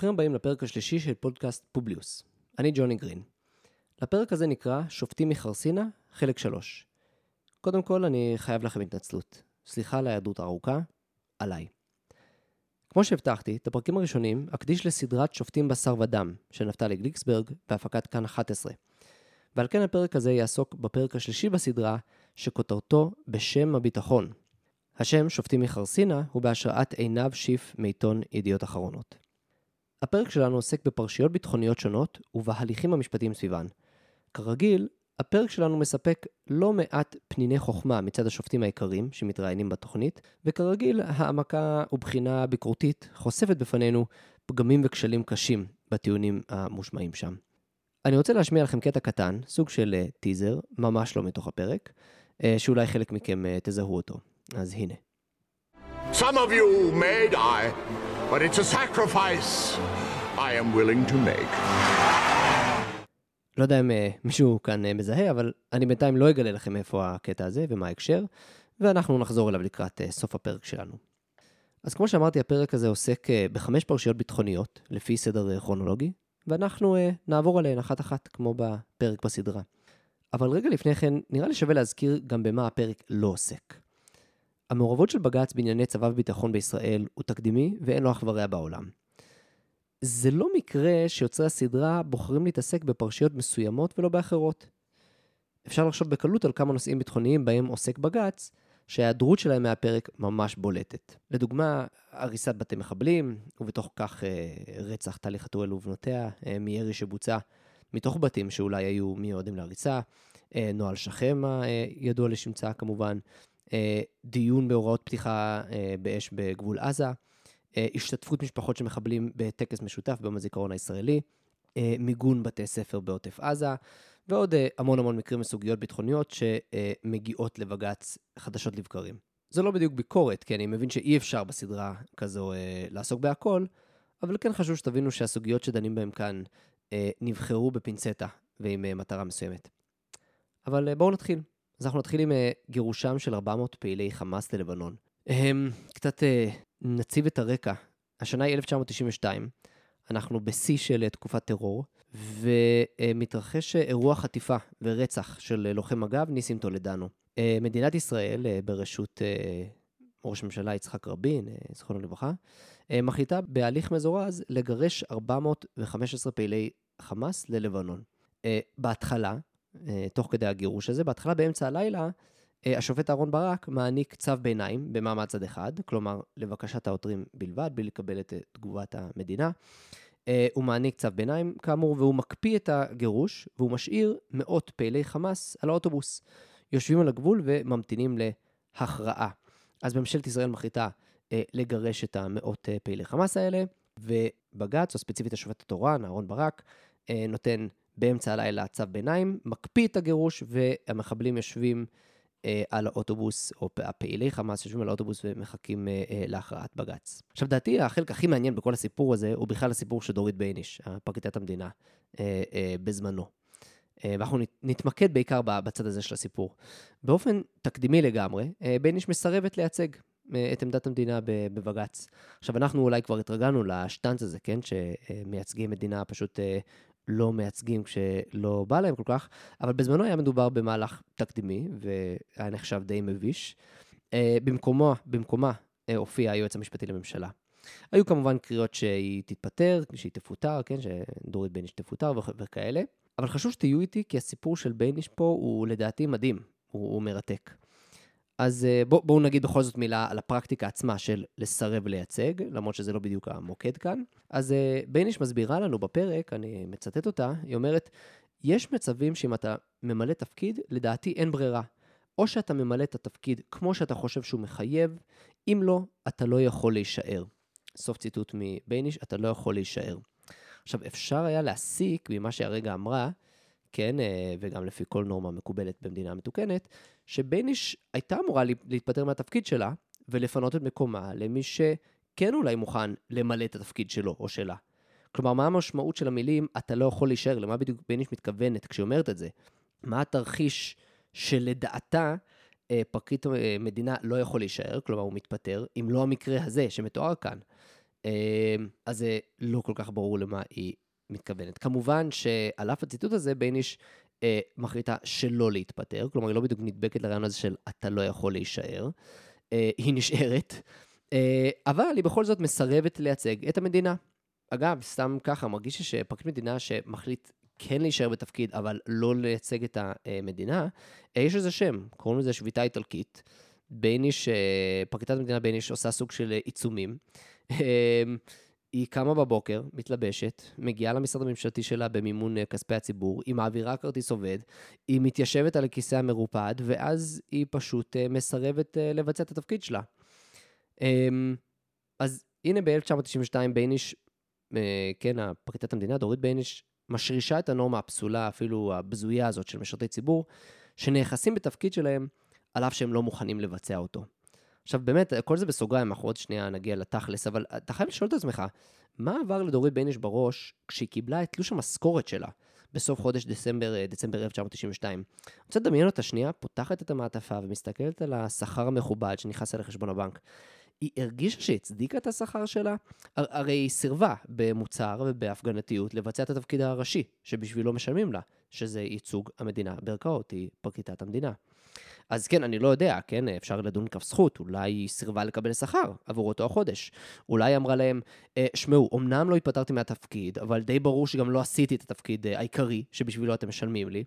ברוכים הבאים לפרק השלישי של פודקאסט פובליוס. אני ג'וני גרין. לפרק הזה נקרא שופטים מחרסינה, חלק 3. קודם כל, אני חייב לכם התנצלות. סליחה על ההיעדרות הארוכה, עליי. כמו שהבטחתי, את הפרקים הראשונים אקדיש לסדרת שופטים בשר ודם של נפתלי גליקסברג בהפקת כאן 11. ועל כן הפרק הזה יעסוק בפרק השלישי בסדרה, שכותרתו בשם הביטחון. השם שופטים מחרסינה הוא בהשראת עינב שיף מעיתון ידיעות אחרונות. הפרק שלנו עוסק בפרשיות ביטחוניות שונות ובהליכים המשפטיים סביבן. כרגיל, הפרק שלנו מספק לא מעט פניני חוכמה מצד השופטים היקרים שמתראיינים בתוכנית, וכרגיל, העמקה ובחינה ביקורתית חושפת בפנינו פגמים וכשלים קשים בטיעונים המושמעים שם. אני רוצה להשמיע לכם קטע קטן, סוג של אה, טיזר, ממש לא מתוך הפרק, אה, שאולי חלק מכם אה, תזהו אותו. אז הנה. Some of you may die, but it's a sacrifice I am willing to make. לא יודע אם uh, מישהו כאן uh, מזהה, אבל אני בינתיים לא אגלה לכם איפה הקטע הזה ומה ההקשר, ואנחנו נחזור אליו לקראת uh, סוף הפרק שלנו. אז כמו שאמרתי, הפרק הזה עוסק בחמש פרשיות ביטחוניות, לפי סדר כרונולוגי, ואנחנו נעבור עליהן אחת-אחת, כמו בפרק בסדרה. אבל רגע לפני כן, נראה לי שווה להזכיר גם במה הפרק לא עוסק. המעורבות של בג"ץ בענייני צבא וביטחון בישראל הוא תקדימי ואין לו אח ורע בעולם. זה לא מקרה שיוצרי הסדרה בוחרים להתעסק בפרשיות מסוימות ולא באחרות. אפשר לחשוב בקלות על כמה נושאים ביטחוניים בהם עוסק בג"ץ, שההיעדרות שלהם מהפרק ממש בולטת. לדוגמה, הריסת בתי מחבלים, ובתוך כך אה, רצח טלי חתואל ובנותיה, אה, מירי שבוצע מתוך בתים שאולי היו מיועדים להריסה, אה, נוהל שכם הידוע לשמצה כמובן, דיון בהוראות פתיחה אה, באש בגבול עזה, אה, השתתפות משפחות של מחבלים בטקס משותף ביום הזיכרון הישראלי, מיגון בתי ספר בעוטף עזה, ועוד המון המון מקרים וסוגיות ביטחוניות שמגיעות לבג"ץ חדשות לבקרים. זו לא בדיוק ביקורת, כי אני מבין שאי אפשר בסדרה כזו לעסוק בהכל, אבל כן חשוב שתבינו שהסוגיות שדנים בהן כאן נבחרו בפינצטה ועם מטרה מסוימת. אבל בואו נתחיל. אז אנחנו נתחיל עם uh, גירושם של 400 פעילי חמאס ללבנון. Um, קצת uh, נציב את הרקע. השנה היא 1992, אנחנו בשיא של uh, תקופת טרור, ומתרחש אירוע חטיפה ורצח של לוחם מג"ב, ניסים טולדנו. מדינת ישראל, בראשות ראש הממשלה יצחק רבין, זכרונו לברכה, מחליטה בהליך מזורז לגרש 415 פעילי חמאס ללבנון. בהתחלה, אה, תוך כדי הגירוש הזה. בהתחלה, באמצע הלילה, אה, השופט אהרן ברק מעניק צו ביניים במעמד צד אחד, כלומר, לבקשת העותרים בלבד, בלי לקבל את תגובת המדינה. אה, הוא מעניק צו ביניים, כאמור, והוא מקפיא את הגירוש, והוא משאיר מאות פעילי חמאס על האוטובוס. יושבים על הגבול וממתינים להכרעה. אז ממשלת ישראל מחליטה לגרש את המאות פעילי חמאס האלה, ובג"ץ, או ספציפית השופט התורן, אהרן ברק, נותן באמצע הלילה צו ביניים, מקפיא את הגירוש, והמחבלים יושבים אה, על האוטובוס, או הפעילי חמאס יושבים על האוטובוס ומחכים אה, אה, להכרעת בג"ץ. עכשיו, דעתי, החלק הכי מעניין בכל הסיפור הזה, הוא בכלל הסיפור של דורית בייניש, פרקליטת המדינה, אה, אה, בזמנו. אה, ואנחנו נתמקד בעיקר בצד הזה של הסיפור. באופן תקדימי לגמרי, אה, בייניש מסרבת לייצג אה, את עמדת המדינה בבג"ץ. עכשיו, אנחנו אולי כבר התרגלנו לשטנץ הזה, כן? שמייצגים מדינה פשוט לא מייצגים כשלא בא להם כל כך, אבל בזמנו היה מדובר במהלך תקדימי, והיה נחשב די מביש. אה, במקומו, במקומה אה, הופיע היועץ המשפטי לממשלה. היו כמובן קריאות שהיא תתפטר, שהיא תפוטר, כן, שדורית בייניש תפוטר וכאלה, אבל חשוב שתהיו איתי, כי הסיפור של בייניש פה הוא לדעתי מדהים, הוא, הוא מרתק. אז אה, בואו בוא נגיד בכל זאת מילה על הפרקטיקה עצמה של לסרב לייצג, למרות שזה לא בדיוק המוקד כאן. אז אה, בייניש מסבירה לנו בפרק, אני מצטט אותה, היא אומרת, יש מצבים שאם אתה ממלא תפקיד, לדעתי אין ברירה. או שאתה ממלא את התפקיד כמו שאתה חושב שהוא מחייב, אם לא, אתה לא יכול להישאר. סוף ציטוט מבייניש, אתה לא יכול להישאר. עכשיו, אפשר היה להסיק ממה שהרגע אמרה, כן, אה, וגם לפי כל נורמה מקובלת במדינה מתוקנת, שבייניש הייתה אמורה להתפטר מהתפקיד שלה ולפנות את מקומה למי שכן אולי מוכן למלא את התפקיד שלו או שלה. כלומר, מה המשמעות של המילים "אתה לא יכול להישאר"? למה בדיוק בייניש מתכוונת כשהיא אומרת את זה? מה התרחיש שלדעתה אה, פרקליט אה, מדינה לא יכול להישאר, כלומר הוא מתפטר, אם לא המקרה הזה שמתואר כאן. אז זה לא כל כך ברור למה היא מתכוונת. כמובן שעל אף הציטוט הזה, בייניש אה, מחליטה שלא להתפטר, כלומר, היא לא בדיוק נדבקת לרעיון הזה של אתה לא יכול להישאר. אה, היא נשארת, אה, אבל היא בכל זאת מסרבת לייצג את המדינה. אגב, סתם ככה, מרגיש שפרקליט מדינה שמחליט כן להישאר בתפקיד, אבל לא לייצג את המדינה, אה, יש לזה שם, קוראים לזה שביתה איטלקית. בייניש, אה, פרקליטת המדינה בייניש עושה סוג של עיצומים. אה, היא קמה בבוקר, מתלבשת, מגיעה למשרד הממשלתי שלה במימון כספי הציבור, היא מעבירה כרטיס עובד, היא מתיישבת על הכיסא המרופד, ואז היא פשוט מסרבת לבצע את התפקיד שלה. אז הנה ב-1992 בייניש, כן, פרקליטת המדינה, דורית בייניש, משרישה את הנורמה הפסולה, אפילו הבזויה הזאת של משרתי ציבור, שנאחזים בתפקיד שלהם, על אף שהם לא מוכנים לבצע אותו. עכשיו, באמת, כל זה בסוגריים, אנחנו עוד שנייה נגיע לתכלס, אבל אתה חייב לשאול את עצמך, מה עבר לדורית בייניש בראש כשהיא קיבלה את תלוש המשכורת שלה בסוף חודש דצמבר, דצמבר 1992? אני רוצה לדמיין אותה שנייה, פותחת את המעטפה ומסתכלת על השכר המכובד שנכנס אל חשבון הבנק. היא הרגישה שהצדיקה את השכר שלה? הרי היא סירבה במוצהר ובהפגנתיות לבצע את התפקיד הראשי שבשבילו משלמים לה, שזה ייצוג המדינה בערכאות, היא פרקליטת המדינה. אז כן, אני לא יודע, כן, אפשר לדון לכף זכות, אולי היא סירבה לקבל שכר עבור אותו החודש. אולי אמרה להם, אה, שמעו, אמנם לא התפטרתי מהתפקיד, אבל די ברור שגם לא עשיתי את התפקיד אה, העיקרי שבשבילו אתם משלמים לי,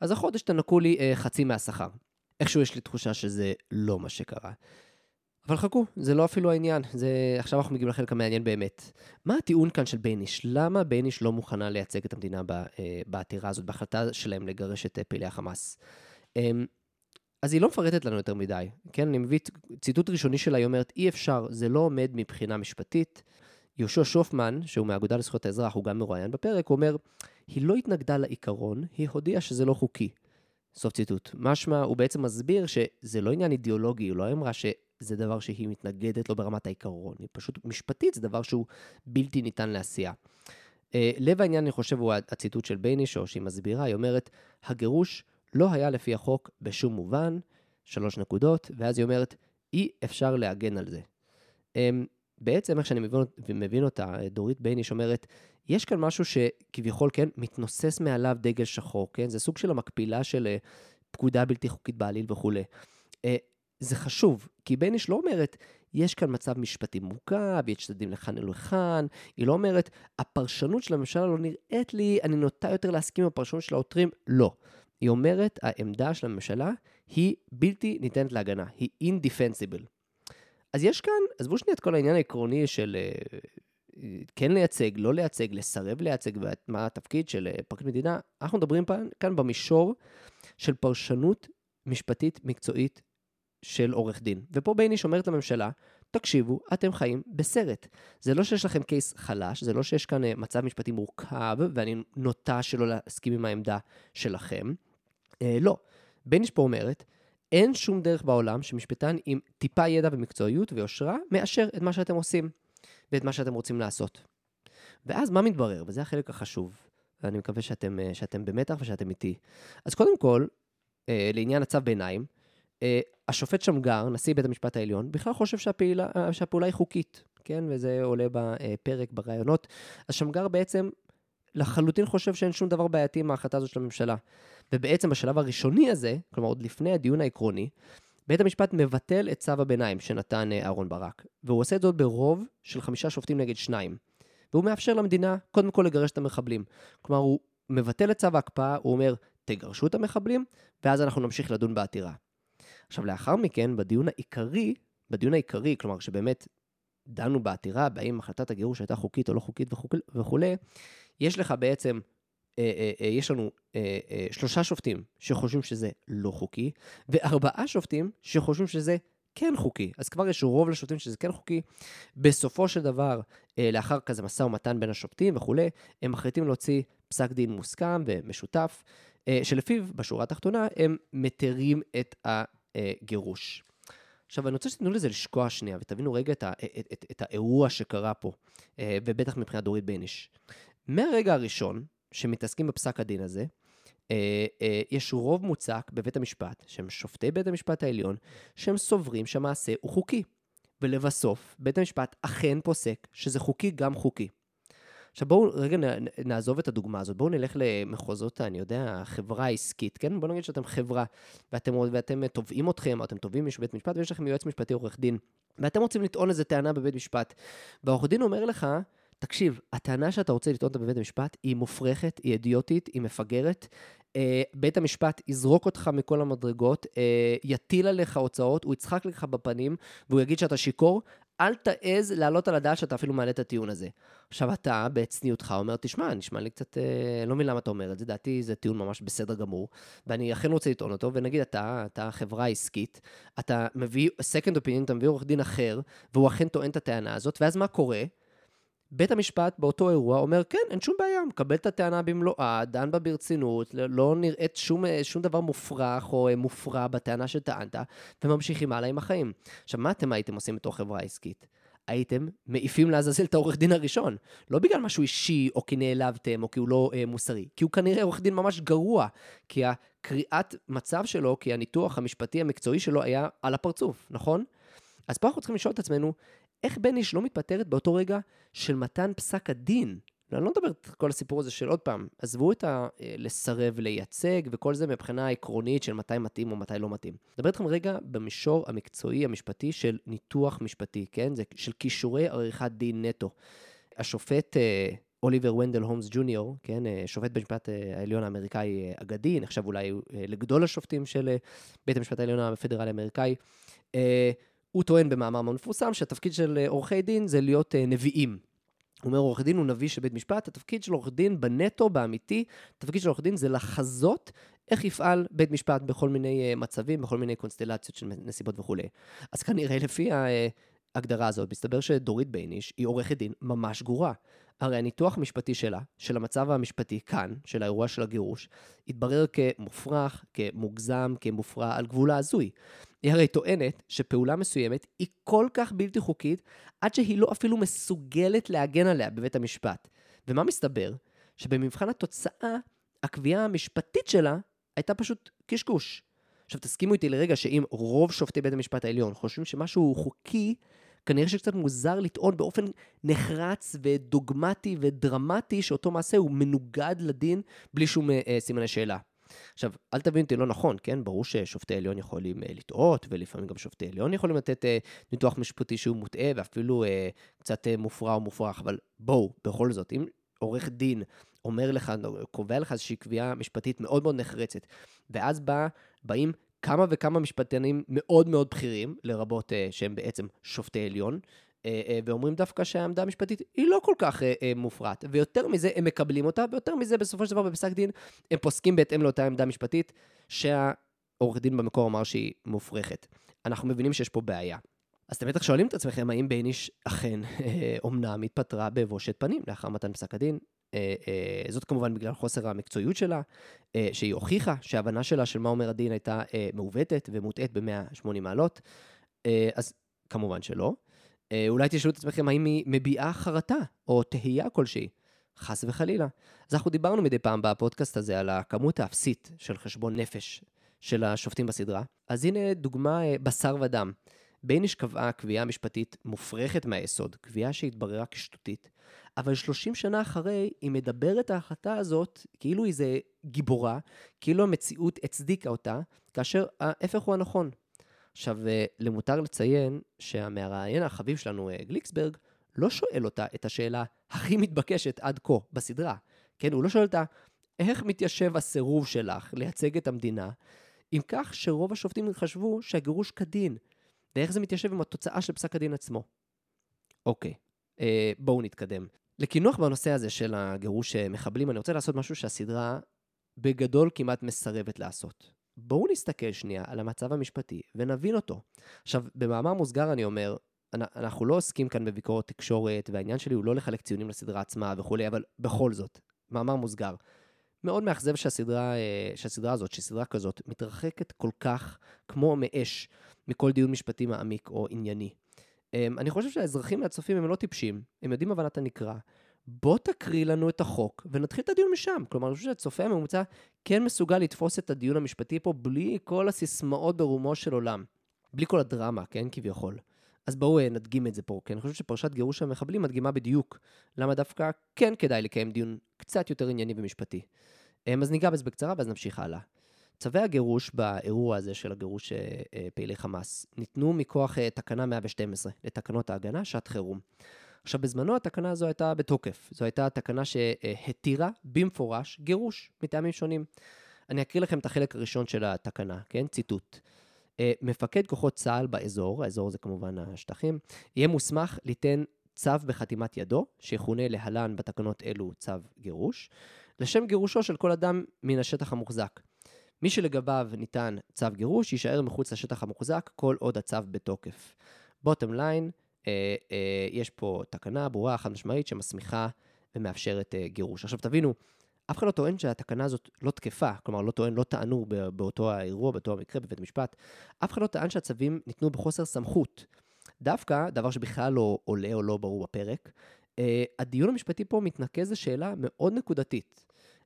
אז החודש תנכו לי אה, חצי מהשכר. איכשהו יש לי תחושה שזה לא מה שקרה. אבל חכו, זה לא אפילו העניין, זה... עכשיו אנחנו מגיעים לחלק המעניין באמת. מה הטיעון כאן של בייניש? למה בייניש לא מוכנה לייצג את המדינה בעתירה הזאת, בהחלטה שלהם לגרש את פעילי החמאס? אז היא לא מפרטת לנו יותר מדי, כן? אני מביא ציטוט ראשוני שלה, היא אומרת, אי אפשר, זה לא עומד מבחינה משפטית. יהושע שופמן, שהוא מהאגודה לזכויות האזרח, הוא גם מרואיין בפרק, הוא אומר, היא לא התנגדה לעיקרון, היא הודיעה שזה לא חוקי. סוף ציטוט. משמע, הוא בעצם מסביר שזה לא עניין אידיאולוגי, הוא לא אמרה שזה דבר שהיא מתנגדת לו ברמת העיקרון, היא פשוט משפטית, זה דבר שהוא בלתי ניתן לעשייה. אה, לב העניין, אני חושב, הוא הציטוט של בייניש, או שהיא מסבירה, היא אומרת, הגירוש לא היה לפי החוק בשום מובן, שלוש נקודות, ואז היא אומרת, אי אפשר להגן על זה. אמ, בעצם, איך שאני מבין, מבין אותה, דורית בייניש אומרת, יש כאן משהו שכביכול, כן, מתנוסס מעליו דגל שחור, כן? זה סוג של המקבילה של אה, פקודה בלתי חוקית בעליל וכולי. אה, זה חשוב, כי בייניש לא אומרת, יש כאן מצב משפטי מורכב, יש צדדים לכאן ולכאן, היא לא אומרת, הפרשנות של הממשלה לא נראית לי, אני נוטה יותר להסכים עם הפרשנות של העותרים, לא. היא אומרת, העמדה של הממשלה היא בלתי ניתנת להגנה, היא indefensible. אז יש כאן, עזבו שנייה את כל העניין העקרוני של אה, כן לייצג, לא לייצג, לסרב לייצג, ומה התפקיד של אה, פרקליט מדינה, אנחנו מדברים כאן, כאן במישור של פרשנות משפטית מקצועית של עורך דין. ופה בייניש אומרת לממשלה, תקשיבו, אתם חיים בסרט. זה לא שיש לכם case חלש, זה לא שיש כאן אה, מצב משפטי מורכב, ואני נוטה שלא להסכים עם העמדה שלכם. אה, לא. בייניש פה אומרת, אין שום דרך בעולם שמשפטן עם טיפה ידע ומקצועיות ויושרה מאשר את מה שאתם עושים. ואת מה שאתם רוצים לעשות. ואז מה מתברר? וזה החלק החשוב, ואני מקווה שאתם, אה, שאתם במתח ושאתם איתי. אז קודם כל, אה, לעניין הצו ביניים, אה, השופט שמגר, נשיא בית המשפט העליון, בכלל חושב שהפעילה, שהפעולה היא חוקית, כן? וזה עולה בפרק, בראיונות. אז שמגר בעצם לחלוטין חושב שאין שום דבר בעייתי עם ההחלטה הזאת של הממשלה. ובעצם בשלב הראשוני הזה, כלומר עוד לפני הדיון העקרוני, בית המשפט מבטל את צו הביניים שנתן אה, אהרן ברק, והוא עושה את זאת ברוב של חמישה שופטים נגד שניים. והוא מאפשר למדינה קודם כל לגרש את המחבלים. כלומר, הוא מבטל את צו ההקפאה, הוא אומר, תגרשו את המחבלים, ואז אנחנו נמשיך לדון בעתירה. עכשיו, לאחר מכן, בדיון העיקרי, בדיון העיקרי, כלומר, שבאמת דנו בעתירה, בהאם החלטת הגירוש הייתה חוקית או לא חוקית וכולי, יש לך בעצם אה, אה, אה, יש לנו שלושה שופטים שחושבים שזה לא חוקי, וארבעה שופטים שחושבים שזה כן חוקי. אז כבר יש רוב לשופטים שזה כן חוקי. בסופו של דבר, לאחר כזה משא ומתן בין השופטים וכולי, הם מחליטים להוציא פסק דין מוסכם ומשותף, שלפיו, בשורה התחתונה, הם מתירים את הגירוש. עכשיו, אני רוצה שתיתנו לזה לשקוע שנייה, ותבינו רגע את, ה, את, את, את האירוע שקרה פה, ובטח מבחינת דורית בייניש. מהרגע הראשון, שמתעסקים בפסק הדין הזה, אה, אה, יש רוב מוצק בבית המשפט, שהם שופטי בית המשפט העליון, שהם סוברים שהמעשה הוא חוקי. ולבסוף, בית המשפט אכן פוסק שזה חוקי גם חוקי. עכשיו בואו רגע נעזוב את הדוגמה הזאת, בואו נלך למחוזות, אני יודע, חברה עסקית, כן? בואו נגיד שאתם חברה, ואתם, ואתם תובעים אתכם, או אתם תובעים מישהו בבית משפט, ויש לכם יועץ משפטי עורך דין, ואתם רוצים לטעון איזה טענה בבית משפט, והעורך דין אומר לך, תקשיב, הטענה שאתה רוצה לטעון אותה בבית המשפט היא מופרכת, היא אידיוטית, היא מפגרת. אה, בית המשפט יזרוק אותך מכל המדרגות, אה, יטיל עליך הוצאות, הוא יצחק לך בפנים, והוא יגיד שאתה שיכור, אל תעז להעלות על הדעת שאתה אפילו מעלה את הטיעון הזה. עכשיו אתה, בצניעותך, אומר, תשמע, נשמע לי קצת, אה, לא מבין למה אתה אומר את זה, דעתי זה טיעון ממש בסדר גמור, ואני אכן רוצה לטעון אותו, ונגיד אתה, אתה חברה עסקית, אתה מביא second opinion, אתה מביא עורך דין אחר, והוא אכן טוען את הטענה הזאת, ואז מה קורה? בית המשפט באותו אירוע אומר, כן, אין שום בעיה, מקבל את הטענה במלואה, דן בה ברצינות, לא נראית שום, שום דבר מופרך או מופרע בטענה שטענת, וממשיכים הלאה עם החיים. עכשיו, מה אתם הייתם עושים בתור חברה עסקית? הייתם מעיפים לעזאזל את העורך דין הראשון. לא בגלל משהו אישי, או כי נעלבתם, או כי הוא לא אה, מוסרי. כי הוא כנראה עורך דין ממש גרוע. כי הקריאת מצב שלו, כי הניתוח המשפטי המקצועי שלו היה על הפרצוף, נכון? אז פה אנחנו צריכים לשאול את עצמנו, איך בניש לא מתפטרת באותו רגע של מתן פסק הדין? אני לא מדבר את כל הסיפור הזה של עוד פעם, עזבו את ה... אה, לייצג וכל זה מבחינה עקרונית של מתי מתאים או מתי לא מתאים. נדבר איתכם רגע במישור המקצועי המשפטי של ניתוח משפטי, כן? זה של כישורי עריכת דין נטו. השופט אה, אוליבר ונדל הומס ג'וניור, כן? אה, שופט בית המשפט העליון האמריקאי אגדי, נחשב אולי לגדול השופטים של בית המשפט העליון הפדרלי האמריקאי. הוא טוען במאמר מאוד מפורסם שהתפקיד של אה, עורכי דין זה להיות uh, נביאים. הוא אומר, עורך דין הוא נביא של בית משפט, התפקיד של עורך דין בנטו, באמיתי, התפקיד של עורך דין זה לחזות איך יפעל בית משפט בכל מיני uh, מצבים, בכל מיני קונסטלציות של נסיבות וכולי. אז כנראה לפי ההגדרה הזאת, מסתבר שדורית בייניש היא עורכת דין ממש גרועה. הרי הניתוח המשפטי שלה, של המצב המשפטי כאן, של האירוע של הגירוש, התברר כמופרך, כמוגזם, כמופרע, על גבול ההזוי. היא הרי טוענת שפעולה מסוימת היא כל כך בלתי חוקית, עד שהיא לא אפילו מסוגלת להגן עליה בבית המשפט. ומה מסתבר? שבמבחן התוצאה, הקביעה המשפטית שלה הייתה פשוט קשקוש. עכשיו תסכימו איתי לרגע שאם רוב שופטי בית המשפט העליון חושבים שמשהו הוא חוקי, כנראה שקצת מוזר לטעון באופן נחרץ ודוגמטי ודרמטי שאותו מעשה הוא מנוגד לדין בלי שום אה, סימני שאלה. עכשיו, אל תבין אותי לא נכון, כן? ברור ששופטי עליון יכולים uh, לטעות, ולפעמים גם שופטי עליון יכולים לתת uh, ניתוח משפטי שהוא מוטעה, ואפילו uh, קצת מופרע או מופרך, אבל בואו, בכל זאת, אם עורך דין אומר לך, קובע לך איזושהי קביעה משפטית מאוד מאוד נחרצת, ואז בא, באים כמה וכמה משפטנים מאוד מאוד בכירים, לרבות uh, שהם בעצם שופטי עליון, ואומרים דווקא שהעמדה המשפטית היא לא כל כך uh, מופרעת. ויותר מזה, הם מקבלים אותה, ויותר מזה, בסופו של דבר, בפסק דין, הם פוסקים בהתאם לאותה עמדה משפטית, שהעורך דין במקור אמר שהיא מופרכת. אנחנו מבינים שיש פה בעיה. אז אתם בטח שואלים את עצמכם, האם בייניש אכן אומנם התפטרה בבושת פנים לאחר מתן פסק הדין? אה, אה, זאת כמובן בגלל חוסר המקצועיות שלה, אה, שהיא הוכיחה שההבנה שלה של מה אומר הדין הייתה מעוותת ומוטעית ב-180 מעלות, אז כמובן שלא. אולי תשאלו את עצמכם האם היא מביעה חרטה או תהייה כלשהי. חס וחלילה. אז אנחנו דיברנו מדי פעם בפודקאסט הזה על הכמות האפסית של חשבון נפש של השופטים בסדרה. אז הנה דוגמה בשר ודם. בייניש קבעה קביעה משפטית מופרכת מהיסוד, קביעה שהתבררה כשטותית, אבל 30 שנה אחרי, היא מדברת ההחלטה הזאת כאילו היא איזה גיבורה, כאילו המציאות הצדיקה אותה, כאשר ההפך הוא הנכון. עכשיו, אה, למותר לציין שהמראיין החביב שלנו, אה, גליקסברג, לא שואל אותה את השאלה הכי מתבקשת עד כה בסדרה. כן, הוא לא שואל אותה, איך מתיישב הסירוב שלך לייצג את המדינה, עם כך שרוב השופטים חשבו שהגירוש כדין, ואיך זה מתיישב עם התוצאה של פסק הדין עצמו. אוקיי, אה, בואו נתקדם. לקינוח בנושא הזה של הגירוש אה, מחבלים, אני רוצה לעשות משהו שהסדרה בגדול כמעט מסרבת לעשות. בואו נסתכל שנייה על המצב המשפטי ונבין אותו. עכשיו, במאמר מוסגר אני אומר, אנחנו לא עוסקים כאן בביקורת תקשורת, והעניין שלי הוא לא לחלק ציונים לסדרה עצמה וכולי, אבל בכל זאת, מאמר מוסגר. מאוד מאכזב שהסדרה, אה, שהסדרה הזאת, שסדרה כזאת, מתרחקת כל כך כמו מאש מכל דיון משפטי מעמיק או ענייני. אמ, אני חושב שהאזרחים והצופים הם לא טיפשים, הם יודעים הבנת הנקרא. בוא תקריא לנו את החוק ונתחיל את הדיון משם. כלומר, אני חושב שהצופה הממוצע כן מסוגל לתפוס את הדיון המשפטי פה בלי כל הסיסמאות ברומו של עולם. בלי כל הדרמה, כן, כביכול. אז בואו אה, נדגים את זה פה, כי אני חושב שפרשת גירוש המחבלים מדגימה בדיוק למה דווקא כן כדאי לקיים דיון קצת יותר ענייני ומשפטי. אמ, אז ניגע בזה בקצרה ואז נמשיך הלאה. צווי הגירוש באירוע הזה של הגירוש אה, אה, פעילי חמאס ניתנו מכוח תקנה 112 לתקנות ההגנה, שעת חירום. עכשיו, בזמנו התקנה הזו הייתה בתוקף. זו הייתה תקנה שהתירה במפורש גירוש מטעמים שונים. אני אקריא לכם את החלק הראשון של התקנה, כן? ציטוט. אה, מפקד כוחות צה"ל באזור, האזור זה כמובן השטחים, יהיה מוסמך ליתן צו בחתימת ידו, שיכונה להלן בתקנות אלו צו גירוש, לשם גירושו של כל אדם מן השטח המוחזק. מי שלגביו ניתן צו גירוש, יישאר מחוץ לשטח המוחזק כל עוד הצו בתוקף. בוטם ליין, יש פה תקנה ברורה, חד משמעית, שמסמיכה ומאפשרת אה, גירוש. עכשיו תבינו, אף אחד לא טוען שהתקנה הזאת לא תקפה, כלומר לא טוען, לא טענו באותו האירוע, באותו המקרה בבית המשפט, אף אחד לא טען שהצווים ניתנו בחוסר סמכות. דווקא, דבר שבכלל לא עולה או לא ברור בפרק, אה, הדיון המשפטי פה מתנקז לשאלה מאוד נקודתית.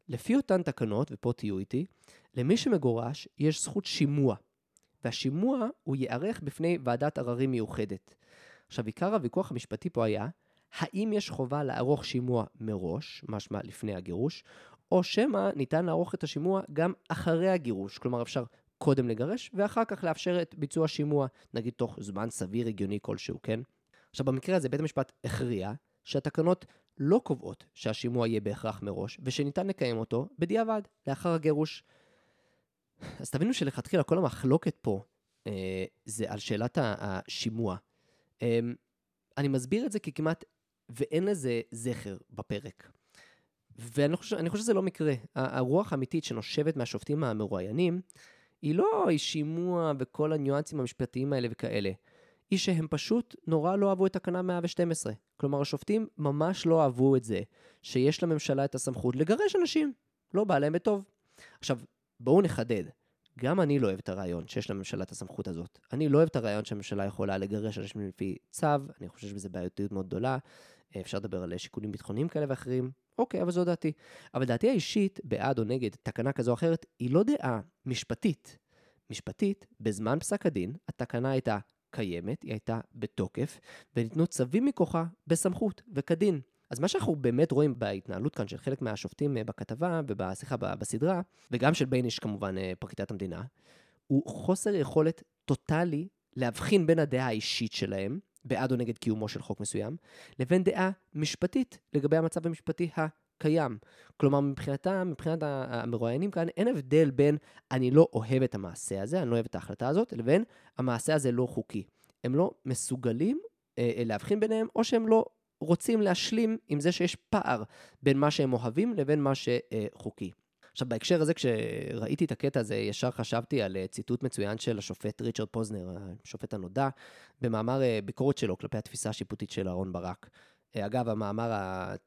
לפי אותן תקנות, ופה תהיו איתי, למי שמגורש יש זכות שימוע, והשימוע הוא ייערך בפני ועדת עררים מיוחדת. עכשיו, עיקר הוויכוח המשפטי פה היה, האם יש חובה לערוך שימוע מראש, משמע לפני הגירוש, או שמא ניתן לערוך את השימוע גם אחרי הגירוש, כלומר אפשר קודם לגרש ואחר כך לאפשר את ביצוע השימוע, נגיד תוך זמן סביר הגיוני כלשהו, כן? עכשיו במקרה הזה בית המשפט הכריע שהתקנות לא קובעות שהשימוע יהיה בהכרח מראש, ושניתן לקיים אותו בדיעבד, לאחר הגירוש. אז תבינו שלכתחילה כל המחלוקת פה אה, זה על שאלת השימוע. אה, אני מסביר את זה כי כמעט ואין לזה זכר בפרק. ואני חושב, חושב שזה לא מקרה. הרוח האמיתית שנושבת מהשופטים המרואיינים, היא לא שימוע וכל הניואנסים המשפטיים האלה וכאלה. היא שהם פשוט נורא לא אהבו את תקנה 112. כלומר, השופטים ממש לא אהבו את זה שיש לממשלה את הסמכות לגרש אנשים. לא בא להם בטוב. עכשיו, בואו נחדד. גם אני לא אוהב את הרעיון שיש לממשלה את הסמכות הזאת. אני לא אוהב את הרעיון שהממשלה יכולה לגרש אנשים לפי צו, אני חושב שבזה בעייתיות מאוד גדולה. אפשר לדבר על שיקולים ביטחוניים כאלה ואחרים, אוקיי, אבל זו דעתי. אבל דעתי האישית, בעד או נגד תקנה כזו או אחרת, היא לא דעה משפטית. משפטית, בזמן פסק הדין, התקנה הייתה קיימת, היא הייתה בתוקף, וניתנו צווים מכוחה בסמכות וכדין. אז מה שאנחנו באמת רואים בהתנהלות כאן של חלק מהשופטים אה, בכתבה ובשיחה בסדרה, וגם של בייניש כמובן, אה, פרקליטת המדינה, הוא חוסר יכולת טוטאלי להבחין בין הדעה האישית שלהם בעד או נגד קיומו של חוק מסוים, לבין דעה משפטית לגבי המצב המשפטי הקיים. כלומר, מבחינתם, מבחינת המרואיינים כאן, אין הבדל בין אני לא אוהב את המעשה הזה, אני לא אוהב את ההחלטה הזאת, לבין המעשה הזה לא חוקי. הם לא מסוגלים אה, אה להבחין ביניהם, או שהם לא רוצים להשלים עם זה שיש פער בין מה שהם אוהבים לבין מה שחוקי. עכשיו, בהקשר הזה, כשראיתי את הקטע הזה, ישר חשבתי על אה, ציטוט מצוין של השופט ריצ'רד פוזנר, השופט הנודע, במאמר אה, ביקורת שלו כלפי התפיסה השיפוטית של אהרן ברק. אה, אגב, המאמר,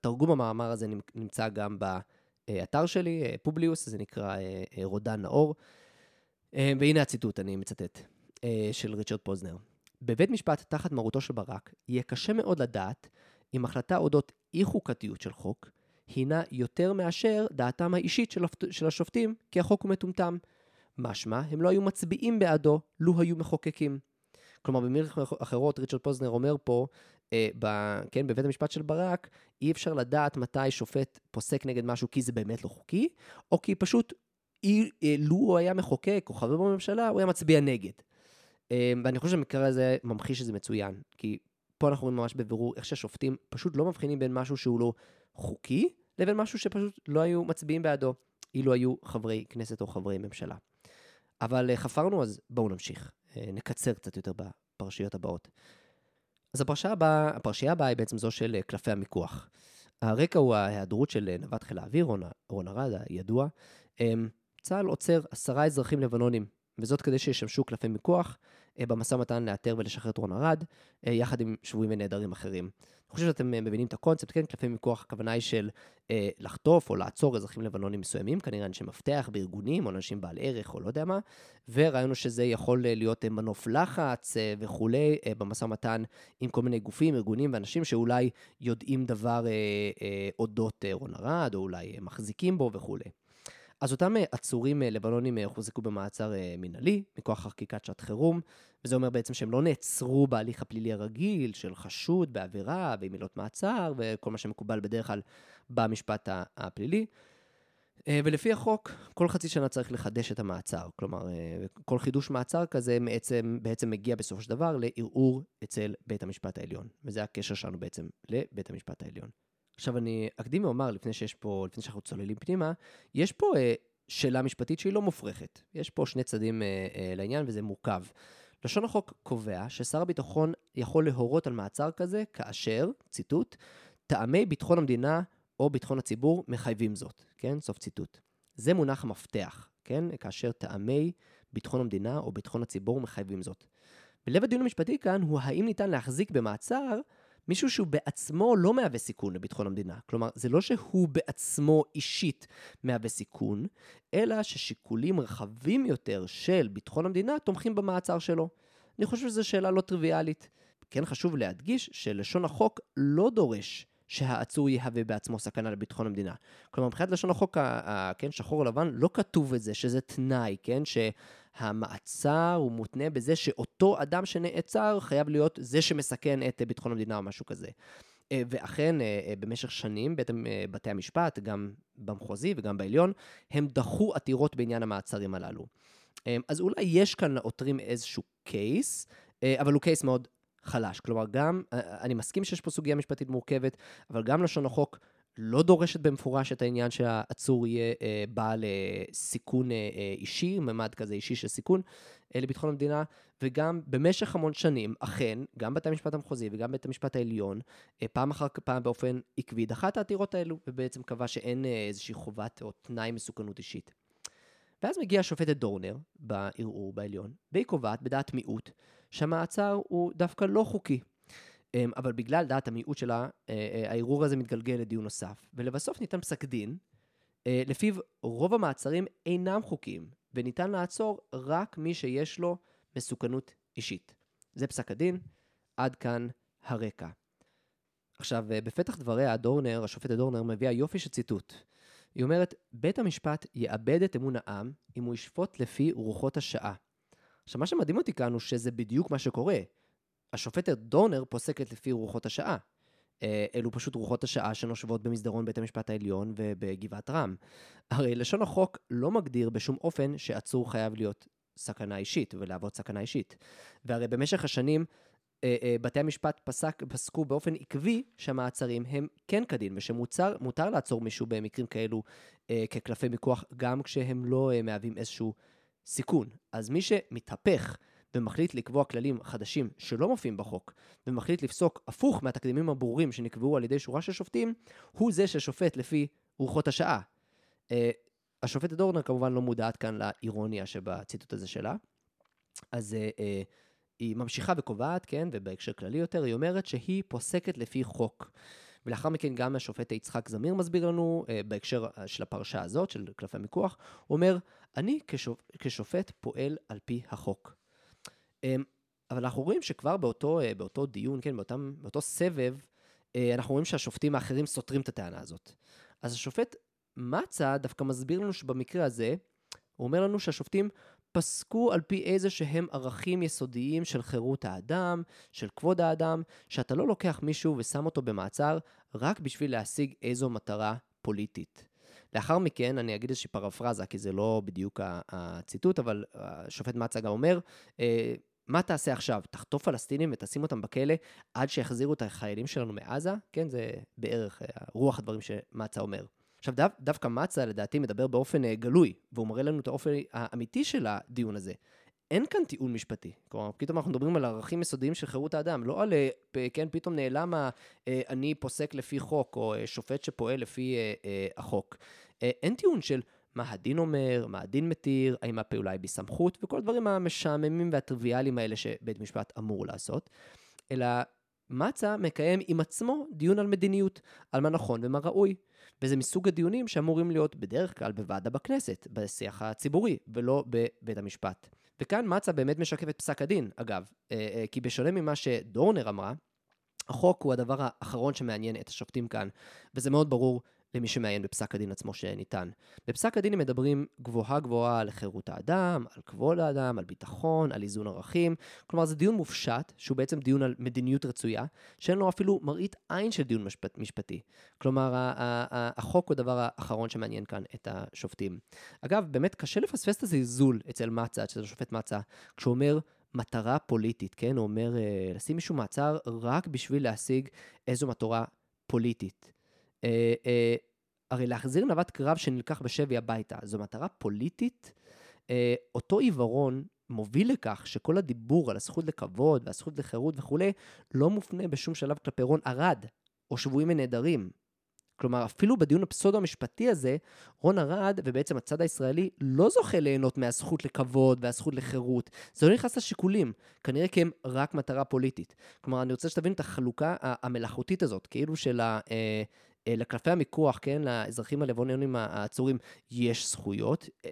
תרגום המאמר הזה נמצא גם באתר שלי, פובליוס, זה נקרא רודן נאור. והנה הציטוט, אני מצטט, של ריצ'רד פוזנר. בבית משפט תחת מרותו של ברק, יהיה קשה מאוד לדעת אם אודות אי חוקתיות של חוק, הינה יותר מאשר דעתם האישית של, של השופטים, כי החוק הוא מטומטם. משמע, הם לא היו מצביעים בעדו, לו היו מחוקקים. כלומר, במילים אחרות, ריצ'רד פוזנר אומר פה, אה, ב, כן, בבית המשפט של ברק, אי אפשר לדעת מתי שופט פוסק נגד משהו כי זה באמת לא חוקי, או כי פשוט, אי, אה, לו הוא היה מחוקק או חבר בממשלה, הוא היה מצביע נגד. אה, ואני חושב שהמקרה הזה ממחיש את זה מצוין, כי פה אנחנו רואים ממש בבירור איך שהשופטים פשוט לא מבחינים בין משהו שהוא לא חוקי, לבין משהו שפשוט לא היו מצביעים בעדו, אילו היו חברי כנסת או חברי ממשלה. אבל אה, חפרנו, אז בואו נמשיך. אה, נקצר קצת יותר בפרשיות הבאות. אז הפרשייה הבאה, הפרשייה הבאה היא בעצם זו של אה, קלפי המיקוח. הרקע הוא ההיעדרות של נווט חיל האוויר, רון ארד, הידוע. צה"ל עוצר עשרה אזרחים לבנונים, וזאת כדי שישמשו קלפי מיקוח במשא ומתן לאתר ולשחרר את רון ארד, יחד עם שבויים ונעדרים אחרים. אני חושב שאתם אה, מבינים את הקונספט, כן? קלפי מיקוח, הכוונה היא של אה, לחטוף או לעצור אזרחים לבנונים מסוימים, כנראה אנשי מפתח בארגונים, או אנשים בעל ערך, או לא יודע מה, ורעיון הוא שזה יכול אה, להיות אה, מנוף לחץ אה, וכולי, אה, במשא ומתן עם כל מיני גופים, ארגונים ואנשים שאולי יודעים דבר אה, אה, אודות אה, רון ארד, או אולי אה, מחזיקים בו וכולי. אז אותם אה, עצורים אה, לבנונים אה, הוחזקו במעצר מינהלי, מכוח חקיקת שעת חירום, וזה אומר בעצם שהם לא נעצרו בהליך הפלילי הרגיל של חשוד בעבירה ועם עילות מעצר וכל מה שמקובל בדרך כלל במשפט הפלילי. ולפי החוק, כל חצי שנה צריך לחדש את המעצר. כלומר, כל חידוש מעצר כזה בעצם, בעצם מגיע בסופו של דבר לערעור אצל בית המשפט העליון. וזה הקשר שלנו בעצם לבית המשפט העליון. עכשיו, אני אקדים ואומר, לפני שיש פה, לפני שאנחנו צוללים פנימה, יש פה אה, שאלה משפטית שהיא לא מופרכת. יש פה שני צדדים אה, אה, לעניין וזה מורכב. לשון החוק קובע ששר הביטחון יכול להורות על מעצר כזה כאשר, ציטוט, טעמי ביטחון המדינה או ביטחון הציבור מחייבים זאת, כן? סוף ציטוט. זה מונח המפתח, כן? כאשר טעמי ביטחון המדינה או ביטחון הציבור מחייבים זאת. ולב הדיון המשפטי כאן הוא האם ניתן להחזיק במעצר מישהו שהוא בעצמו לא מהווה סיכון לביטחון המדינה. כלומר, זה לא שהוא בעצמו אישית מהווה סיכון, אלא ששיקולים רחבים יותר של ביטחון המדינה תומכים במעצר שלו. אני חושב שזו שאלה לא טריוויאלית. כן חשוב להדגיש שלשון החוק לא דורש שהעצור יהווה בעצמו סכנה לביטחון המדינה. כלומר, מבחינת לשון החוק, כן, שחור לבן, לא כתוב את זה, שזה תנאי, כן, שהמעצר הוא מותנה בזה שאותו אדם שנעצר חייב להיות זה שמסכן את ביטחון המדינה או משהו כזה. אה, ואכן, אה, אה, במשך שנים, בית, בתי המשפט, גם במחוזי וגם בעליון, הם דחו עתירות בעניין המעצרים הללו. אז אולי יש כאן לעותרים איזשהו קייס, אבל הוא קייס מאוד חלש. כלומר, גם, אה, אה, אני מסכים שיש פה סוגיה משפטית מורכבת, אבל גם לשון החוק לא דורשת במפורש את העניין שהעצור יהיה אה, בעל אה, סיכון אה, אה, אישי, ממד כזה אישי של סיכון אה, לביטחון המדינה, וגם במשך המון שנים, אכן, גם בית המשפט המחוזי וגם בית המשפט העליון, אה, פעם אחר פעם באופן עקבי דחה את העתירות האלו, ובעצם קבע שאין אה, איזושהי חובת או תנאי מסוכנות אישית. ואז מגיעה השופטת דורנר בערעור בעליון, והיא קובעת בדעת מיעוט שהמעצר הוא דווקא לא חוקי. אמ, אבל בגלל דעת המיעוט שלה, אה, אה, הערעור הזה מתגלגל לדיון נוסף. ולבסוף ניתן פסק דין, אה, לפיו רוב המעצרים אינם חוקיים, וניתן לעצור רק מי שיש לו מסוכנות אישית. זה פסק הדין, עד כאן הרקע. עכשיו, בפתח דבריה, דורנר, השופטת דורנר, מביאה יופי של ציטוט. היא אומרת, בית המשפט יאבד את אמון העם אם הוא ישפוט לפי רוחות השעה. עכשיו, מה שמדהים אותי כאן הוא שזה בדיוק מה שקורה. השופטת דורנר פוסקת לפי רוחות השעה. אה, אלו פשוט רוחות השעה שנושבות במסדרון בית המשפט העליון ובגבעת רם. הרי לשון החוק לא מגדיר בשום אופן שעצור חייב להיות סכנה אישית ולהוות סכנה אישית. והרי במשך השנים אה, אה, בתי המשפט פסק, פסקו באופן עקבי שהמעצרים הם כן כדין, ושמותר לעצור מישהו במקרים כאלו כקלפי מיקוח, גם כשהם לא מהווים איזשהו סיכון. אז מי שמתהפך ומחליט לקבוע כללים חדשים שלא מופיעים בחוק, ומחליט לפסוק הפוך מהתקדימים הברורים שנקבעו על ידי שורה של שופטים, הוא זה ששופט לפי רוחות השעה. אה, השופטת דורנר כמובן לא מודעת כאן לאירוניה שבציטוט הזה שלה. אז אה, אה, היא ממשיכה וקובעת, כן, ובהקשר כללי יותר, היא אומרת שהיא פוסקת לפי חוק. ולאחר מכן גם השופט יצחק זמיר מסביר לנו, אה, בהקשר של הפרשה הזאת, של קלפי מיקוח, הוא אומר, אני כשופ... כשופט פועל על פי החוק. אה, אבל אנחנו רואים שכבר באותו, אה, באותו דיון, כן, באותם, באותו סבב, אה, אנחנו רואים שהשופטים האחרים סותרים את הטענה הזאת. אז השופט מצה דווקא מסביר לנו שבמקרה הזה, הוא אומר לנו שהשופטים פסקו על פי איזה שהם ערכים יסודיים של חירות האדם, של כבוד האדם, שאתה לא לוקח מישהו ושם אותו במעצר רק בשביל להשיג איזו מטרה פוליטית. לאחר מכן, אני אגיד איזושהי פרפרזה, כי זה לא בדיוק הציטוט, אבל השופט מצה גם אומר, אה, מה תעשה עכשיו? תחטוף פלסטינים ותשים אותם בכלא עד שיחזירו את החיילים שלנו מעזה? כן, זה בערך אה, רוח הדברים שמצה אומר. עכשיו, דו, דווקא מצה לדעתי מדבר באופן אה, גלוי, והוא מראה לנו את האופן האמיתי של הדיון הזה. אין כאן טיעון משפטי. כלומר, פתאום אנחנו מדברים על ערכים יסודיים של חירות האדם, לא על, אה, כן, פתאום נעלם אני פוסק לפי חוק, או אה, שופט שפועל לפי החוק. אין טיעון של מה הדין אומר, מה הדין מתיר, האם הפעולה היא בסמכות, וכל הדברים המשעממים והטריוויאליים האלה שבית משפט אמור לעשות, אלא מצה מקיים עם עצמו דיון על מדיניות, על מה נכון ומה ראוי. וזה מסוג הדיונים שאמורים להיות בדרך כלל בוועדה בכנסת, בשיח הציבורי, ולא בבית המשפט. וכאן מצה באמת משקף את פסק הדין, אגב, אה, אה, כי בשונה ממה שדורנר אמרה, החוק הוא הדבר האחרון שמעניין את השופטים כאן, וזה מאוד ברור למי שמעיין בפסק הדין עצמו שניתן. בפסק הדין הם מדברים גבוהה גבוהה על חירות האדם, על כבוד האדם, על ביטחון, על איזון ערכים. כלומר, זה דיון מופשט, שהוא בעצם דיון על מדיניות רצויה, שאין לו אפילו מראית עין של דיון משפט, משפטי. כלומר, החוק הוא הדבר האחרון שמעניין כאן את השופטים. אגב, באמת קשה לפספס את הזלזול אצל מצה, אצל השופט מצה, כשהוא אומר, מטרה פוליטית, כן? הוא אומר, אה, לשים מישהו מעצר רק בשביל להשיג איזו מטרה פוליטית. אה, אה, הרי להחזיר נווט קרב שנלקח בשבי הביתה, זו מטרה פוליטית. אה, אותו עיוורון מוביל לכך שכל הדיבור על הזכות לכבוד והזכות לחירות וכולי, לא מופנה בשום שלב כלפי רון ארד, או שבויים ונעדרים. כלומר, אפילו בדיון הפסודו-המשפטי הזה, רון ארד, ובעצם הצד הישראלי, לא זוכה ליהנות מהזכות לכבוד והזכות לחירות. זה לא נכנס לשיקולים, כנראה כי הם רק מטרה פוליטית. כלומר, אני רוצה שתבין את החלוקה המלאכותית הזאת, כאילו של ה... אה, לקלפי המיקוח, כן, לאזרחים הלבנונים העצורים, יש זכויות, אה,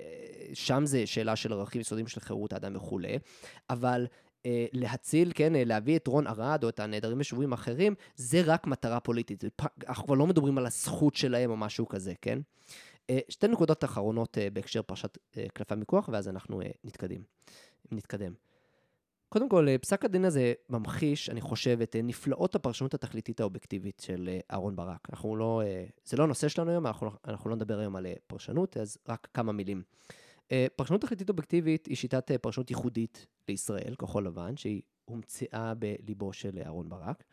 שם זה שאלה של ערכים יסודיים של חירות האדם וכולי, אבל אה, להציל, כן, להביא את רון ארד או את הנעדרים ושבויים האחרים, זה רק מטרה פוליטית. אנחנו כבר לא מדברים על הזכות שלהם או משהו כזה, כן? שתי נקודות אחרונות בהקשר פרשת קלפי המיקוח, ואז אנחנו נתקדם. נתקדם. קודם כל, אה, פסק הדין הזה ממחיש, אני חושב, את אה, נפלאות הפרשנות התכליתית האובייקטיבית של אה, אהרן ברק. אנחנו לא, זה לא הנושא שלנו היום, אנחנו, אנחנו לא נדבר היום על פרשנות, אז רק כמה מילים. פרשנות תכליתית אובייקטיבית היא שיטת פרשנות ייחודית לישראל, כחול לבן, שהיא הומצאה בליבו של אהרן ברק,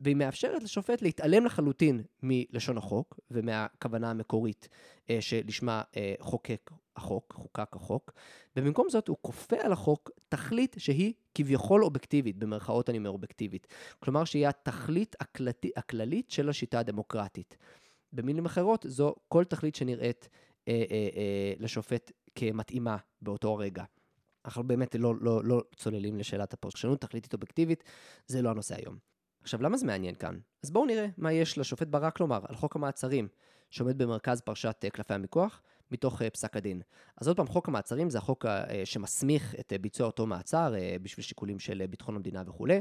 והיא מאפשרת לשופט להתעלם לחלוטין מלשון החוק ומהכוונה המקורית שלשמה חוקק החוק, חוקק החוק, ובמקום זאת הוא כופה על החוק תכלית שהיא כביכול אובייקטיבית, במרכאות אני אומר אובייקטיבית. כלומר שהיא התכלית הכלתי, הכללית של השיטה הדמוקרטית. במילים אחרות, זו כל תכלית שנראית אה, אה, אה, לשופט כמתאימה באותו הרגע. אנחנו באמת לא, לא, לא צוללים לשאלת הפרשנות תכליתית אובייקטיבית, זה לא הנושא היום. עכשיו, למה זה מעניין כאן? אז בואו נראה מה יש לשופט ברק לומר על חוק המעצרים, שעומד במרכז פרשת אה, קלפי המיקוח, מתוך אה, פסק הדין. אז עוד פעם, חוק המעצרים זה החוק אה, שמסמיך את ביצוע אותו מעצר בשביל שיקולים של ביטחון המדינה וכולי.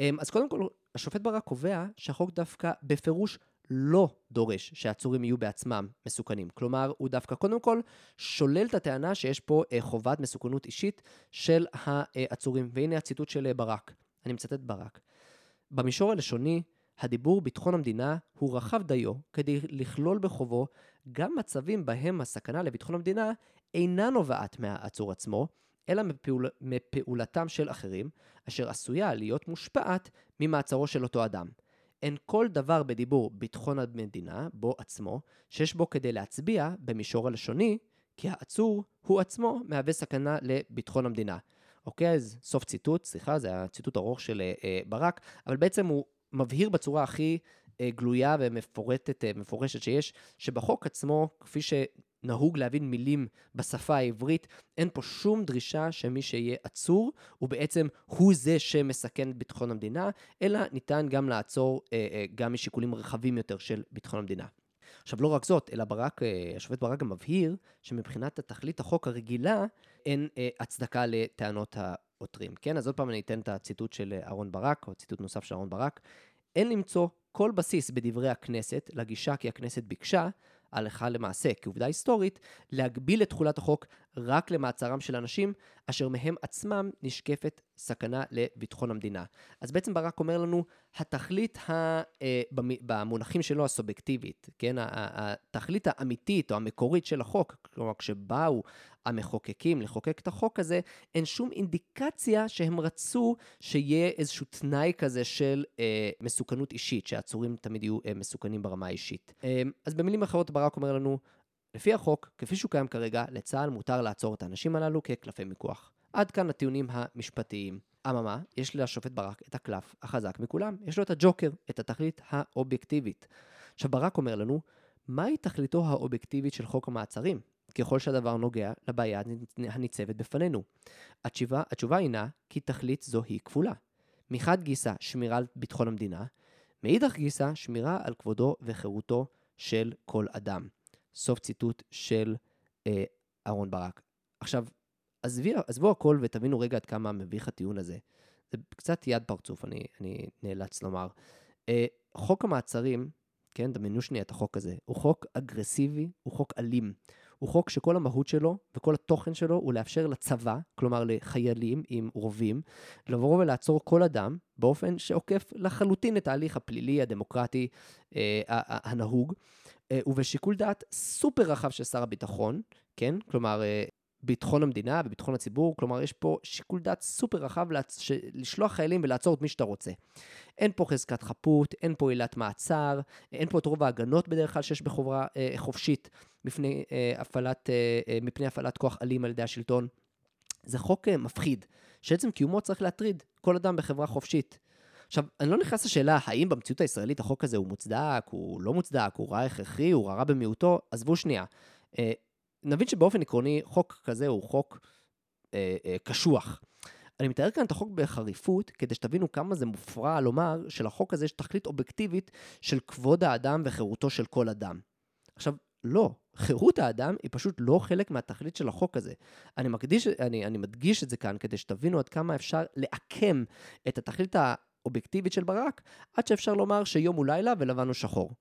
אמ, אז קודם כל, השופט ברק קובע שהחוק דווקא בפירוש לא דורש שהעצורים יהיו בעצמם מסוכנים. כלומר, הוא דווקא קודם כל שולל את הטענה שיש פה חובת מסוכנות אישית של העצורים. והנה הציטוט של ברק, אני מצטט ברק. במישור הלשוני, הדיבור ביטחון המדינה הוא רחב דיו כדי לכלול בחובו גם מצבים בהם הסכנה לביטחון המדינה אינה נובעת מהעצור עצמו, אלא מפעול, מפעולתם של אחרים, אשר עשויה להיות מושפעת ממעצרו של אותו אדם. אין כל דבר בדיבור ביטחון המדינה, בו עצמו, שיש בו כדי להצביע במישור הלשוני, כי העצור הוא עצמו מהווה סכנה לביטחון המדינה. אוקיי, אז סוף ציטוט, סליחה, זה היה ציטוט ארוך של אה, ברק, אבל בעצם הוא מבהיר בצורה הכי גלויה ומפורטת, אה, מפורשת שיש, שבחוק עצמו, כפי שנהוג להבין מילים בשפה העברית, אין פה שום דרישה שמי שיהיה עצור, הוא בעצם הוא זה שמסכן את ביטחון המדינה, אלא ניתן גם לעצור אה, גם משיקולים רחבים יותר של ביטחון המדינה. עכשיו, לא רק זאת, אלא ברק, השופט ברק גם מבהיר שמבחינת התכלית החוק הרגילה, אין הצדקה לטענות העותרים. כן, אז עוד פעם אני אתן את הציטוט של אהרן ברק, או ציטוט נוסף של אהרן ברק. אין למצוא כל בסיס בדברי הכנסת לגישה כי הכנסת ביקשה, הלכה למעשה, כעובדה היסטורית, להגביל את תחולת החוק רק למעצרם של אנשים אשר מהם עצמם נשקפת סכנה לביטחון המדינה. אז בעצם ברק אומר לנו, התכלית ה, אה, במונחים שלו הסובייקטיבית, כן, התכלית האמיתית או המקורית של החוק, כלומר כשבאו המחוקקים לחוקק את החוק הזה, אין שום אינדיקציה שהם רצו שיהיה איזשהו תנאי כזה של אה, מסוכנות אישית, שעצורים תמיד יהיו אה, מסוכנים ברמה האישית. אה, אז במילים אחרות ברק אומר לנו, לפי החוק, כפי שהוא קיים כרגע, לצה"ל מותר לעצור את האנשים הללו כקלפי מיקוח. עד כאן הטיעונים המשפטיים. אממה, יש לשופט ברק את הקלף החזק מכולם. יש לו את הג'וקר, את התכלית האובייקטיבית. עכשיו, ברק אומר לנו, מהי תכליתו האובייקטיבית של חוק המעצרים? ככל שהדבר נוגע לבעיה הניצבת בפנינו. התשובה, התשובה הינה כי תכלית זו היא כפולה. מחד גיסא שמירה על ביטחון המדינה, מאידך גיסא שמירה על כבודו וחירותו של כל אדם. סוף ציטוט של אה, אהרון ברק. עכשיו, עזבי, עזבו הכל ותבינו רגע עד כמה מביך הטיעון הזה. זה קצת יד פרצוף, אני, אני נאלץ לומר. אה, חוק המעצרים, כן, דמיינו שנייה את החוק הזה, הוא חוק אגרסיבי, הוא חוק אלים. הוא חוק שכל המהות שלו וכל התוכן שלו הוא לאפשר לצבא, כלומר לחיילים עם רובים, לבוא ולעצור כל אדם באופן שעוקף לחלוטין את ההליך הפלילי, הדמוקרטי, אה, הנהוג, אה, ובשיקול דעת סופר רחב של שר הביטחון, כן? כלומר, אה, ביטחון המדינה וביטחון הציבור, כלומר, יש פה שיקול דעת סופר רחב לצ... לשלוח חיילים ולעצור את מי שאתה רוצה. אין פה חזקת חפות, אין פה עילת מעצר, אין פה את רוב ההגנות בדרך כלל שיש בחברה אה, חופשית מפני, אה, הפעלת, אה, אה, מפני הפעלת כוח אלים על ידי השלטון. זה חוק אה, מפחיד, שעצם קיומו צריך להטריד כל אדם בחברה חופשית. עכשיו, אני לא נכנס לשאלה האם במציאות הישראלית החוק הזה הוא מוצדק, הוא לא מוצדק, הוא רע הכרחי, הוא רע במיעוטו, עזבו שנייה. אה, נבין שבאופן עקרוני, חוק כזה הוא חוק אה, אה, קשוח. אני מתאר כאן את החוק בחריפות, כדי שתבינו כמה זה מופרע לומר שלחוק הזה יש תכלית אובייקטיבית של כבוד האדם וחירותו של כל אדם. עכשיו, לא, חירות האדם היא פשוט לא חלק מהתכלית של החוק הזה. אני, מקדיש, אני, אני מדגיש את זה כאן כדי שתבינו עד כמה אפשר לעקם את התכלית האובייקטיבית של ברק, עד שאפשר לומר שיום הוא לילה ולבן הוא שחור.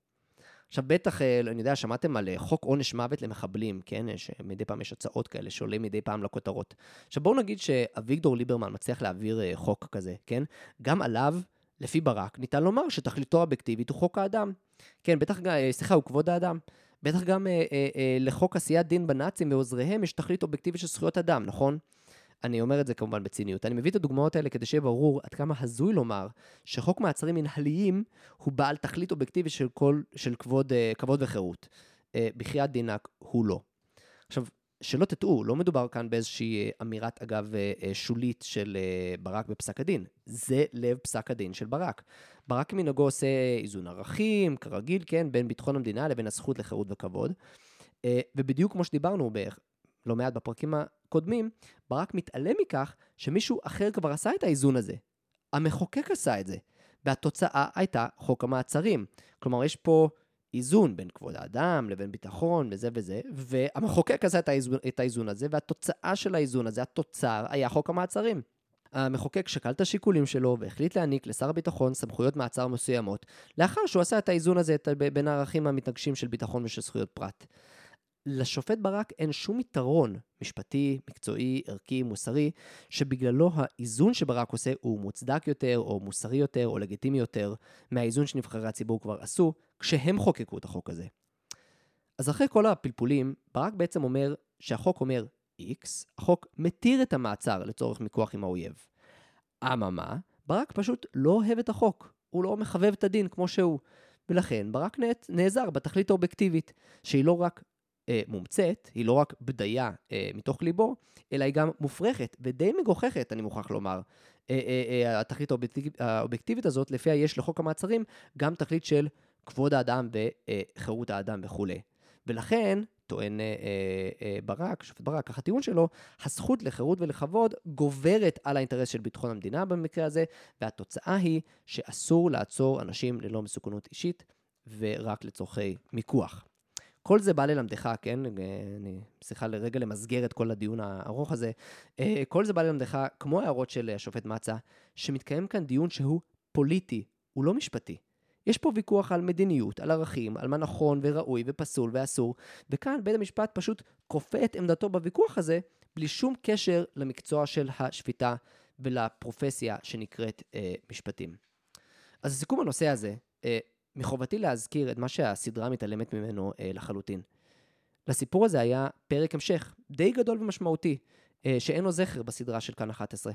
עכשיו בטח, אה, אני יודע, שמעתם על אה, חוק עונש מוות למחבלים, כן? אה, שמדי פעם יש הצעות כאלה שעולים מדי פעם לכותרות. עכשיו בואו נגיד שאביגדור ליברמן מצליח להעביר חוק כזה, כן? גם עליו, לפי ברק, ניתן לומר שתכליתו האובייקטיבית הוא חוק האדם. כן, בטח, סליחה, הוא כבוד האדם. בטח גם אה, אה, אה, לחוק עשיית דין בנאצים ועוזריהם יש תכלית אובייקטיבית של זכויות אדם, נכון? אני אומר את זה כמובן בציניות. אני מביא את הדוגמאות האלה כדי שיהיה ברור עד כמה הזוי לומר שחוק מעצרים מנהליים הוא בעל תכלית אובייקטיבית של, כל, של כבוד, אה, כבוד וחירות. אה, בחייאת דינק הוא לא. עכשיו, שלא תטעו, לא מדובר כאן באיזושהי אה, אמירת, אגב, שולית של ברק בפסק הדין. זה לב פסק הדין של ברק. ברק מנהגו עושה איזון ערכים, כרגיל, כן, בין ביטחון המדינה לבין הזכות לחירות וכבוד. ובדיוק כמו שדיברנו לא מעט בפרקים הקודמים, ברק מתעלם מכך שמישהו אחר כבר עשה את האיזון הזה. המחוקק עשה את זה, והתוצאה הייתה חוק המעצרים. כלומר, יש פה איזון בין כבוד האדם לבין ביטחון וזה וזה, והמחוקק עשה את האיזון, את האיזון הזה, והתוצאה של האיזון הזה, התוצר, היה חוק המעצרים. המחוקק שקל את השיקולים שלו והחליט להעניק לשר הביטחון סמכויות מעצר מסוימות, לאחר שהוא עשה את האיזון הזה בין הערכים המתנגשים של ביטחון ושל זכויות פרט. לשופט ברק אין שום יתרון משפטי, מקצועי, ערכי, מוסרי, שבגללו האיזון שברק עושה הוא מוצדק יותר, או מוסרי יותר, או לגיטימי יותר, מהאיזון שנבחרי הציבור כבר עשו, כשהם חוקקו את החוק הזה. אז אחרי כל הפלפולים, ברק בעצם אומר שהחוק אומר X, החוק מתיר את המעצר לצורך מיקוח עם האויב. אממה, ברק פשוט לא אוהב את החוק, הוא לא מחבב את הדין כמו שהוא. ולכן ברק נעזר בתכלית האובייקטיבית, שהיא לא רק אה, מומצאת, היא לא רק בדיה אה, מתוך ליבו, אלא היא גם מופרכת ודי מגוחכת, אני מוכרח לומר. אה, אה, אה, התכלית האובייקטיבית, האובייקטיבית הזאת, לפיה יש לחוק המעצרים גם תכלית של כבוד האדם וחירות האדם וכולי. ולכן, טוען אה, אה, אה, ברק, שופט ברק, ככה הטיעון שלו, הזכות לחירות ולכבוד גוברת על האינטרס של ביטחון המדינה במקרה הזה, והתוצאה היא שאסור לעצור אנשים ללא מסוכנות אישית ורק לצורכי מיקוח. כל זה בא ללמדך, כן? אני, סליחה לרגע למסגר את כל הדיון הארוך הזה. אה, כל זה בא ללמדך, כמו ההערות של השופט מצה, שמתקיים כאן דיון שהוא פוליטי, הוא לא משפטי. יש פה ויכוח על מדיניות, על ערכים, על מה נכון וראוי ופסול ואסור, וכאן בית המשפט פשוט כופה את עמדתו בוויכוח הזה, בלי שום קשר למקצוע של השפיטה ולפרופסיה שנקראת אה, משפטים. אז לסיכום הנושא הזה, אה, מחובתי להזכיר את מה שהסדרה מתעלמת ממנו אה, לחלוטין. לסיפור הזה היה פרק המשך, די גדול ומשמעותי, אה, שאין לו זכר בסדרה של כאן 11.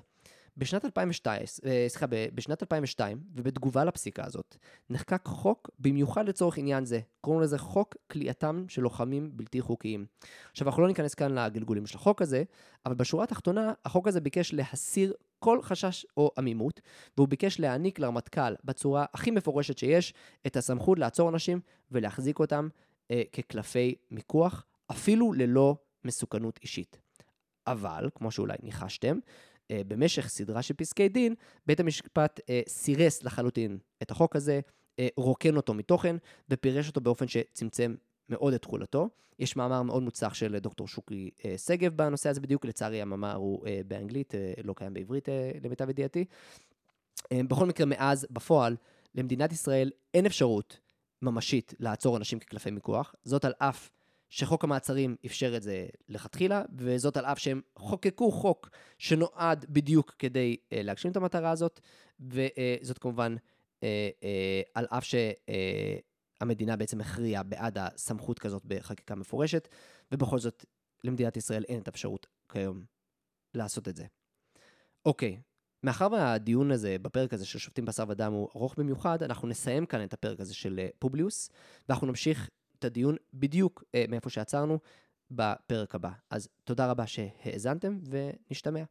בשנת 2002, אה, סליחה, בשנת 2002, ובתגובה לפסיקה הזאת, נחקק חוק במיוחד לצורך עניין זה. קוראים לזה חוק כליאתם של לוחמים בלתי חוקיים. עכשיו, אנחנו לא ניכנס כאן לגלגולים של החוק הזה, אבל בשורה התחתונה, החוק הזה ביקש להסיר כל חשש או עמימות, והוא ביקש להעניק לרמטכ"ל בצורה הכי מפורשת שיש, את הסמכות לעצור אנשים ולהחזיק אותם אה, כקלפי מיקוח, אפילו ללא מסוכנות אישית. אבל, כמו שאולי ניחשתם, במשך סדרה של פסקי דין, בית המשפט אה, סירס לחלוטין את החוק הזה, אה, רוקן אותו מתוכן ופירש אותו באופן שצמצם מאוד את תכולתו. יש מאמר מאוד מוצלח של דוקטור שוקי שגב בנושא הזה בדיוק, לצערי המאמר הוא באנגלית, לא קיים בעברית למיטב ידיעתי. בכל מקרה, מאז, בפועל, למדינת ישראל אין אפשרות ממשית לעצור אנשים כקלפי מיקוח, זאת על אף שחוק המעצרים אפשר את זה לכתחילה, וזאת על אף שהם חוקקו חוק שנועד בדיוק כדי אה, להגשים את המטרה הזאת, וזאת כמובן אה, אה, על אף שהמדינה בעצם הכריעה בעד הסמכות כזאת בחקיקה מפורשת, ובכל זאת למדינת ישראל אין את האפשרות כיום לעשות את זה. אוקיי, מאחר והדיון הזה בפרק הזה של שופטים בשר ודם הוא ארוך במיוחד, אנחנו נסיים כאן את הפרק הזה של פובליוס, ואנחנו נמשיך את הדיון בדיוק מאיפה שעצרנו בפרק הבא. אז תודה רבה שהאזנתם ונשתמע.